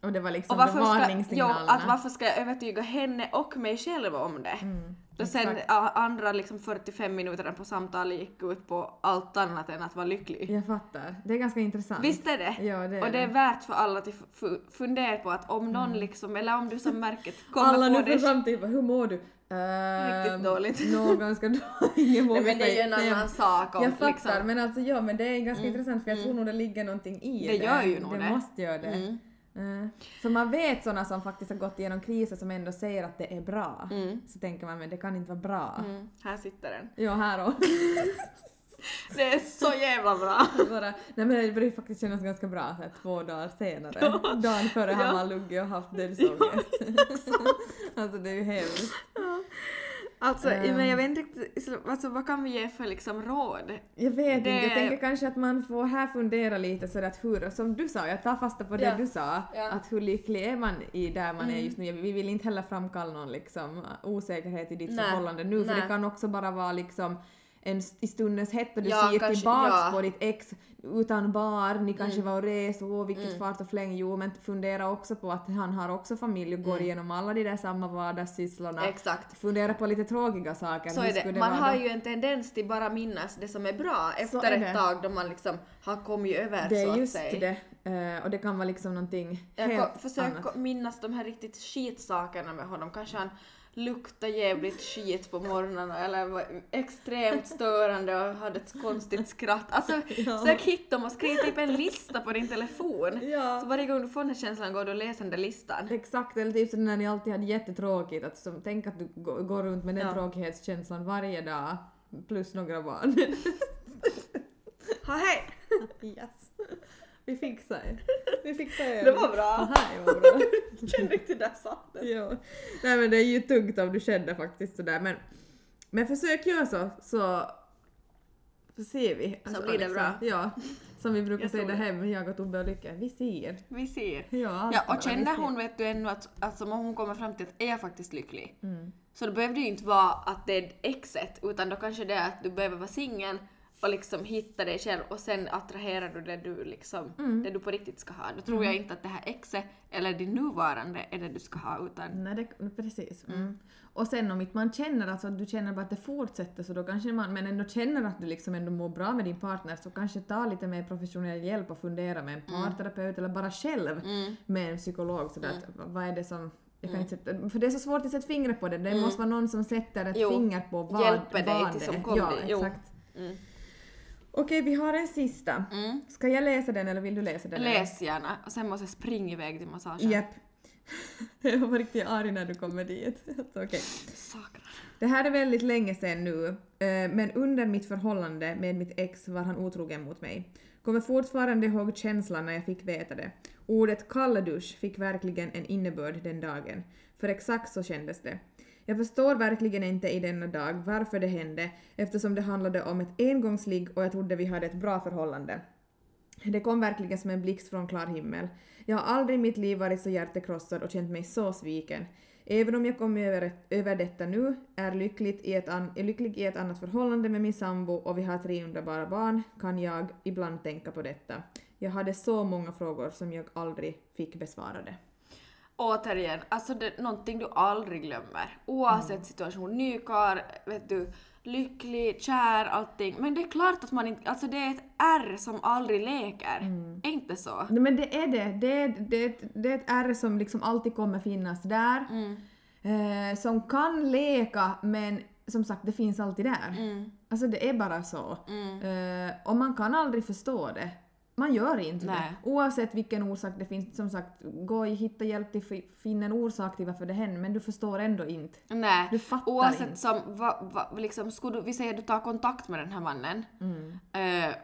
Mm. Och det var liksom Och varför de ska, jo, varningssignalerna. att varför ska jag övertyga henne och mig själv om det? Mm, Då sen andra liksom 45 minuter på samtalet gick ut på allt annat än att vara lycklig. Jag fattar. Det är ganska intressant. Visst är det? Ja, det är och det är det. värt för alla att fu- fu- fundera på att om någon liksom, eller om du som märket kommer Alla på nu det får samtidigt hur mår du? Riktigt Ehm, dåligt. Någon ganska dåligt. Ingen vågar Nej, men det är ju en annan sak om Jag fattar, liksom... men alltså ja, men det är ganska intressant för jag tror nog det ligger någonting i Det det. gör ju nog det. det. måste göra det. Mm. För man vet såna som faktiskt har gått igenom kriser som ändå säger att det är bra. Mm. Så tänker man men det kan inte vara bra. Mm, här sitter den. Ja, här då. Det är så jävla bra! Bara, nej men det börjar faktiskt kännas ganska bra så här, två dagar senare. Dagen före har Ja. man luggit och haft dödsångest. alltså det är ju hemskt. Alltså, Ehm. men jag vet inte riktigt, så- alltså, vad kan vi ge för liksom råd? Jag vet Det- inte, jag tänker kanske att man får här fundera lite sådär att hur, som du sa, jag tar fasta på det Ja. du sa, Ja. att hur lycklig är man i där man är Mm. just nu. Vi vill inte heller framkalla någon liksom osäkerhet i ditt Nej, förhållande nu, för nej. det kan också bara vara liksom en i stundens hetta, du Ja, ser kanske- tillbaks ja. på ditt ex utan barn, ni kanske Mm. var och reste, åh vilket Mm. fart och fläng, jo men fundera också på att han har också familj och går Mm. igenom alla de där samma vardagssysslorna. Exakt. Fundera på lite tråkiga saker. Så är skulle det. Man har då? ju en tendens till bara minnas det som är bra Så efter är ett det. tag då man liksom har kommit över Det så är att just säga. det. Eh, och det kan vara liksom någonting Jag helt försök annat. minnas de här riktigt skitsakerna med honom. Kanske han luktar jävligt skit på morgonen eller var extremt störande och hade ett konstigt skratt. Alltså, försök hitta dem och skriv typ en lista på din telefon. Ja. Så varje gång du får den här känslan går du och läser den där listan. Exakt, eller typ när ni alltid hade jättetråkigt, att som, tänk att du gå- går runt med den Ja. tråkighetskänslan varje dag, plus några barn. Ha hej! yes. Vi fixar det. Vi fixar det. Det var bra. Det var bra. Kände inte där satt det. ja. Nej men det är ju tungt om du känner faktiskt sådär men, men försök göra så så så ser vi. Alltså, blir det bra. Ja. Som vi brukar säga där det. hemma, jag och Tobbe och Lycka. Vi ser. Vi ser. Ja, Ja, och känner hon vet du ännu att alltså, om hon kommer fram till att är jag faktiskt lycklig? Mm. Så det behöver ju inte vara att det är exet, utan då kanske det är att du behöver vara singel och liksom hitta dig själv och sen attraherar du det du liksom, Mm. det du på riktigt ska ha. Då tror jag inte att det här exet eller din nuvarande är det du ska ha utan Nej, det, precis. Mm. Och sen om inte man känner, alltså att du känner bara att det fortsätter så då kanske man, men ändå känner att du liksom ändå mår bra med din partner så kanske ta lite mer professionell hjälp och fundera med en parterapeut eller bara själv med en psykolog sådär att vad- är det som jag kan inte sätta, för det är så svårt att sätta fingret på det. Det måste vara någon som sätter ett Jo. finger på vad, Hjälper dig till det som är. kom Ja, exakt. Mm. Okej, vi har en sista. Ska jag läsa den eller vill du läsa den? läs gärna och sen måste jag springa iväg till massagen. Japp. jag var riktigt arg när du kommer dit. Alltså, okej. Det här är väldigt länge sedan nu, eh, men under mitt förhållande med mitt ex var han otrogen mot mig. Kommer fortfarande ihåg känslan när jag fick veta det. Ordet kalldusch fick verkligen en innebörd den dagen. För exakt så kändes det. Jag förstår verkligen inte i denna dag varför det hände eftersom det handlade om ett engångsligg och jag trodde vi hade ett bra förhållande. Det kom verkligen som en blixt från klar himmel. Jag har aldrig i mitt liv varit så hjärtekrossad och känt mig så sviken. Även om jag kom över, över detta nu, är, lyckligt i ett an, är lycklig i ett annat förhållande med min sambo och vi har tre underbara barn, kan jag ibland tänka på detta. Jag hade så många frågor som jag aldrig fick besvarade. Återigen, alltså det någonting du aldrig glömmer. Oavsett Mm. situation, nykar, vet du, lycklig, kär, allting. Men det är klart att man inte, alltså det är ett R som aldrig leker. Mm. Är inte så? Nej, Men det är det. Det är, det, är det är ett R som liksom alltid kommer finnas där. Eh, som kan leka men som sagt det finns alltid där. Alltså det är bara så. Eh, och man kan aldrig förstå det. Man gör inte Nej. det. Oavsett vilken orsak det finns. Som sagt, gå och hitta hjälp till fi- finna en orsak till varför det händer men du förstår ändå inte. Nej. Du fattar Oavsett inte. som, va, va, liksom, skulle du, vi säger att du tar kontakt med den här mannen. Mm. Eh,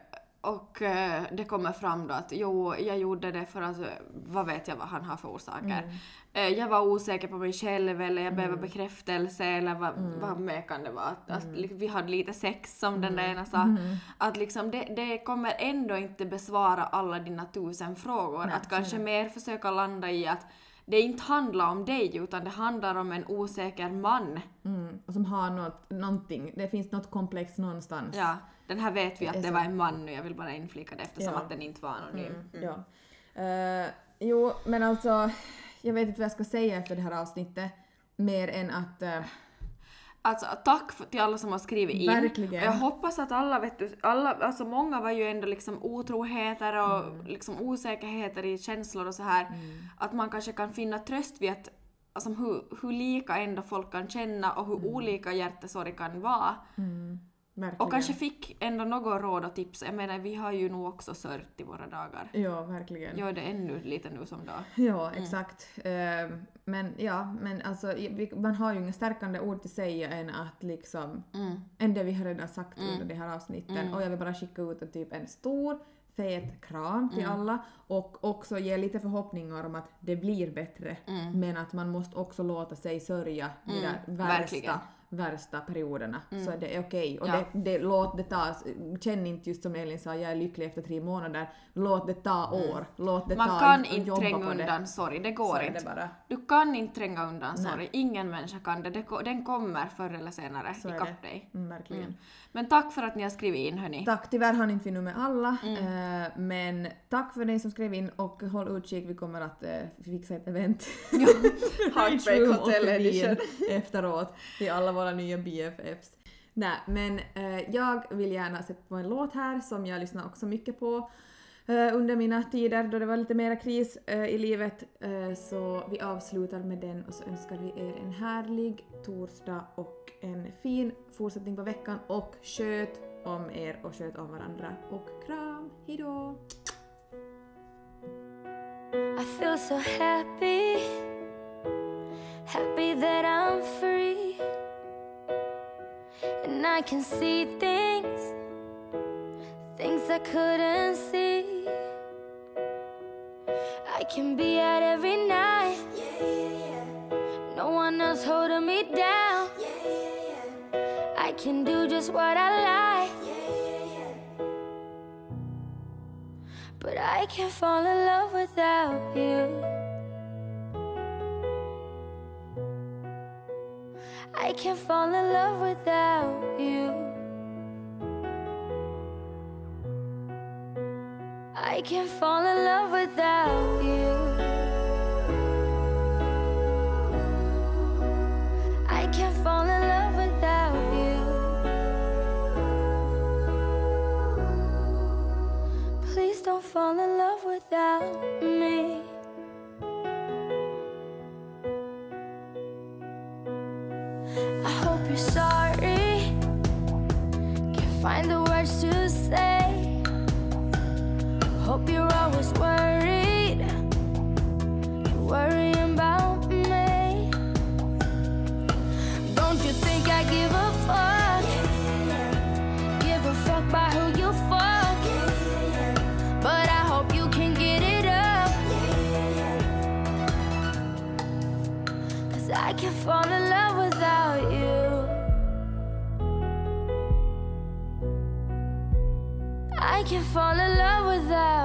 och eh, det kommer fram då att jo, jag gjorde det för att, vad vet jag vad han har för orsaker. Mm. Eh, jag var osäker på mig själv eller jag behöver bekräftelse eller vad, Mm. vad mer kan det vara. Att, att li- vi hade lite sex som den där Mm. ena sa. Att liksom det, det kommer ändå inte besvara alla dina tusen frågor. Nej, att kanske mer försöka landa i att det inte handlar om dig utan det handlar om en osäker man. Mm. Som har något, någonting. Det finns något komplex någonstans. Ja, den här vet vi att det var en man nu, jag vill bara inflika det eftersom Ja. att den inte var anonym. Mm, Ja. Eh, jo, men alltså, jag vet inte vad jag ska säga efter det här avsnittet. Mer än att... eh, Alltså tack för, till alla som har skrivit in. Verkligen. Jag hoppas att alla vet du, alla, alltså många var ju ändå liksom otroheter och Mm. liksom osäkerheter i känslor och så här. Att man kanske kan finna tröst vid att alltså, hur, hur lika ändå folk kan känna och hur Mm. olika hjärtesorg kan vara. Verkligen. Och kanske fick ändå något råd och tips. Jag menar vi har ju nog också sörjt i våra dagar. Ja, verkligen. Gör det ännu lite nu som då. Ja, exakt. Eh, men ja, men alltså man har ju inga stärkande ord att säga än att liksom, Mm. än det vi har redan sagt under de här avsnitten. Och jag vill bara skicka ut en, typ en stor fet kram till Mm. alla och också ge lite förhoppningar om att det blir bättre. Men att man måste också låta sig sörja de där Mm. verkligen. Värsta, perioderna. Så det är okej. Och Ja. det, det, låt det ta, känn inte just som Elin sa, jag är lycklig efter tre månader. Låt det ta år. Låt det Man ta kan och inte tränga det. undan sorg, det Så går är inte. Du kan inte tränga undan Nej. sorg, ingen människa kan det. Den kommer förr eller senare Så ikapp dig. Mm, verkligen. Mm. Men tack för att ni har skrivit in hörni. Tack, tyvärr hann inte vi nu med alla. Mm. eh, men tack för dig som skrev in och håll utkik, vi kommer att eh, fixa ett event. Heartbreak Hotel edition. efteråt till alla våra nya BFFs. Nej, men eh, jag vill gärna sätta på en låt här som jag lyssnar också mycket på eh, under mina tider då det var lite mera kris eh, i livet. Eh, så vi avslutar med den och så önskar vi er en härlig torsdag och en fin fortsättning på veckan och sköt om er och sköt om varandra och kram, hejdå! I feel so happy, happy that I'm free. And I can see things, things I couldn't see. I can be out every night. No one else holding me down. I can do just what I like. But I can't fall in love without you. I can't fall in love without you. I can't fall in love without you. I can't fall in love without you. Please don't fall in love without me. Find the words to say. Hope you're always worried. Worrying about me. Don't you think I give a fuck? Give a fuck by who you fuck. But I hope you can get it up. Cause I can't fall in I can't fall in love without you.